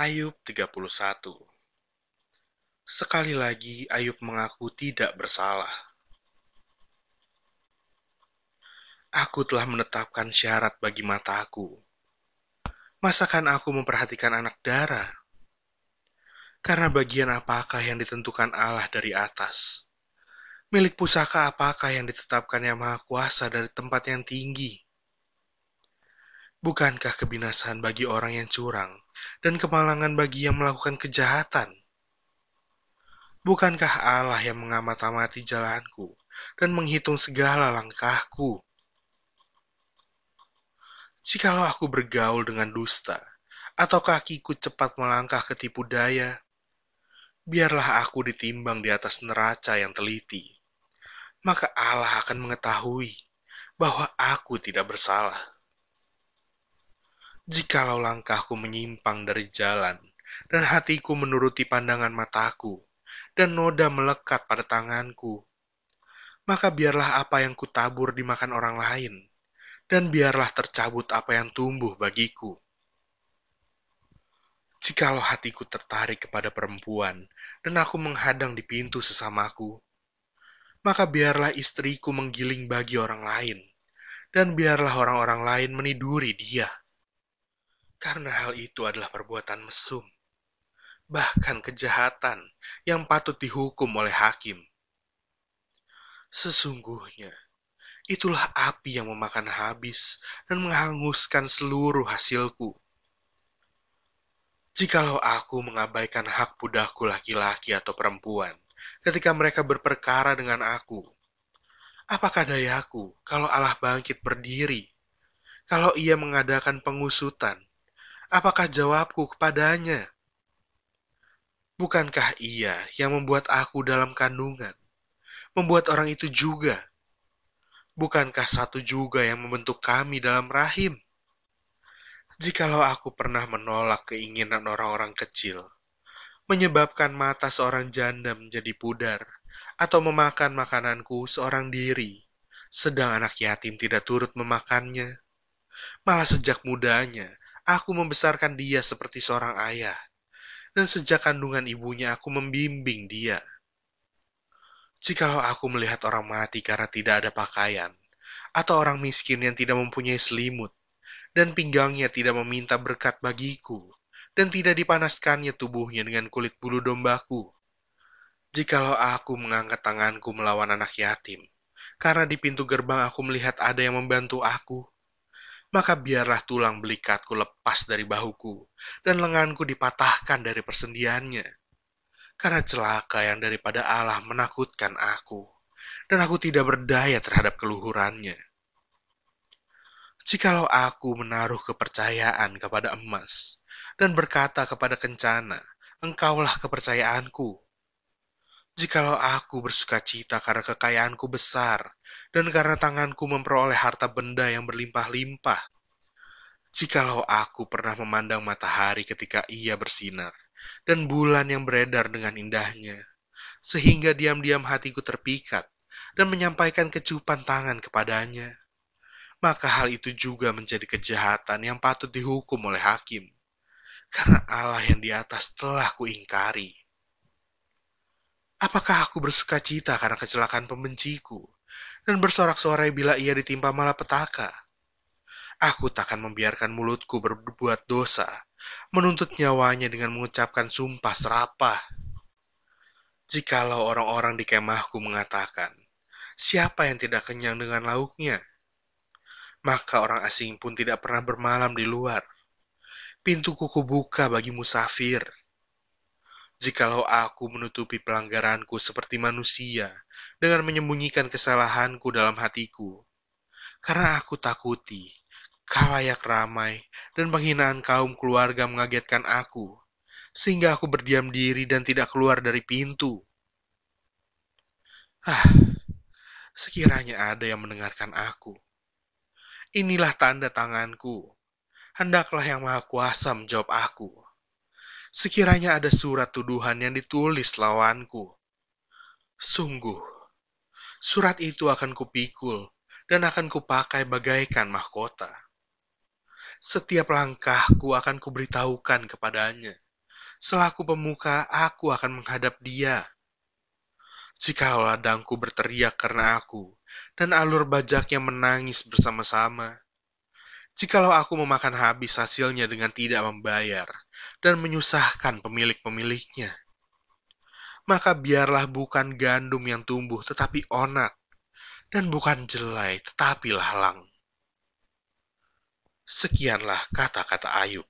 Ayub 31 Sekali lagi Ayub mengaku tidak bersalah. Aku telah menetapkan syarat bagi mataku. Masakan aku memperhatikan anak darah? Karena bagian apakah yang ditentukan Allah dari atas? Milik pusaka apakah yang ditetapkan yang maha kuasa dari tempat yang tinggi? Bukankah kebinasaan bagi orang yang curang dan kemalangan bagi yang melakukan kejahatan? Bukankah Allah yang mengamat-amati jalanku dan menghitung segala langkahku? Jikalau aku bergaul dengan dusta, atau kakiku cepat melangkah ke tipu daya, biarlah aku ditimbang di atas neraca yang teliti. Maka Allah akan mengetahui bahwa aku tidak bersalah. Jikalau langkahku menyimpang dari jalan, dan hatiku menuruti pandangan mataku, dan noda melekat pada tanganku, maka biarlah apa yang kutabur dimakan orang lain, dan biarlah tercabut apa yang tumbuh bagiku. Jikalau hatiku tertarik kepada perempuan, dan aku menghadang di pintu sesamaku, maka biarlah istriku menggiling bagi orang lain, dan biarlah orang-orang lain meniduri dia karena hal itu adalah perbuatan mesum, bahkan kejahatan yang patut dihukum oleh hakim. Sesungguhnya, itulah api yang memakan habis dan menghanguskan seluruh hasilku. Jikalau aku mengabaikan hak budakku laki-laki atau perempuan ketika mereka berperkara dengan aku, apakah dayaku kalau Allah bangkit berdiri, kalau ia mengadakan pengusutan, Apakah jawabku kepadanya? Bukankah ia yang membuat aku dalam kandungan? Membuat orang itu juga? Bukankah satu juga yang membentuk kami dalam rahim? Jikalau aku pernah menolak keinginan orang-orang kecil, menyebabkan mata seorang janda menjadi pudar, atau memakan makananku seorang diri, sedang anak yatim tidak turut memakannya. Malah sejak mudanya, Aku membesarkan dia seperti seorang ayah, dan sejak kandungan ibunya aku membimbing dia. Jikalau aku melihat orang mati karena tidak ada pakaian, atau orang miskin yang tidak mempunyai selimut, dan pinggangnya tidak meminta berkat bagiku, dan tidak dipanaskannya tubuhnya dengan kulit bulu dombaku, jikalau aku mengangkat tanganku melawan anak yatim, karena di pintu gerbang aku melihat ada yang membantu aku, maka biarlah tulang belikatku lepas dari bahuku, dan lenganku dipatahkan dari persendiannya. Karena celaka yang daripada Allah menakutkan aku, dan aku tidak berdaya terhadap keluhurannya. Jikalau aku menaruh kepercayaan kepada emas, dan berkata kepada kencana, engkaulah kepercayaanku, Jikalau aku bersuka cita karena kekayaanku besar, dan karena tanganku memperoleh harta benda yang berlimpah-limpah. Jikalau aku pernah memandang matahari ketika ia bersinar, dan bulan yang beredar dengan indahnya, sehingga diam-diam hatiku terpikat, dan menyampaikan kecupan tangan kepadanya, maka hal itu juga menjadi kejahatan yang patut dihukum oleh hakim, karena Allah yang di atas telah kuingkari. Apakah aku bersuka cita karena kecelakaan pembenciku, dan bersorak-sorai bila ia ditimpa malapetaka? Aku takkan membiarkan mulutku berbuat dosa, menuntut nyawanya dengan mengucapkan sumpah serapah. Jikalau orang-orang di kemahku mengatakan, siapa yang tidak kenyang dengan lauknya? Maka orang asing pun tidak pernah bermalam di luar. Pintu kuku buka bagi musafir, Jikalau aku menutupi pelanggaranku seperti manusia dengan menyembunyikan kesalahanku dalam hatiku, karena aku takuti kalayak ramai dan penghinaan kaum keluarga mengagetkan aku, sehingga aku berdiam diri dan tidak keluar dari pintu. Ah, sekiranya ada yang mendengarkan aku. Inilah tanda tanganku. Hendaklah yang maha kuasa menjawab aku sekiranya ada surat tuduhan yang ditulis lawanku. Sungguh, surat itu akan kupikul dan akan kupakai bagaikan mahkota. Setiap langkahku akan kuberitahukan kepadanya, Selaku pemuka, aku akan menghadap dia. Jikalau ladangku berteriak karena aku, dan alur bajaknya menangis bersama-sama. Jikalau aku memakan habis hasilnya dengan tidak membayar, dan menyusahkan pemilik-pemiliknya, maka biarlah bukan gandum yang tumbuh tetapi onak, dan bukan jelai tetapi lalang. Sekianlah kata-kata Ayub.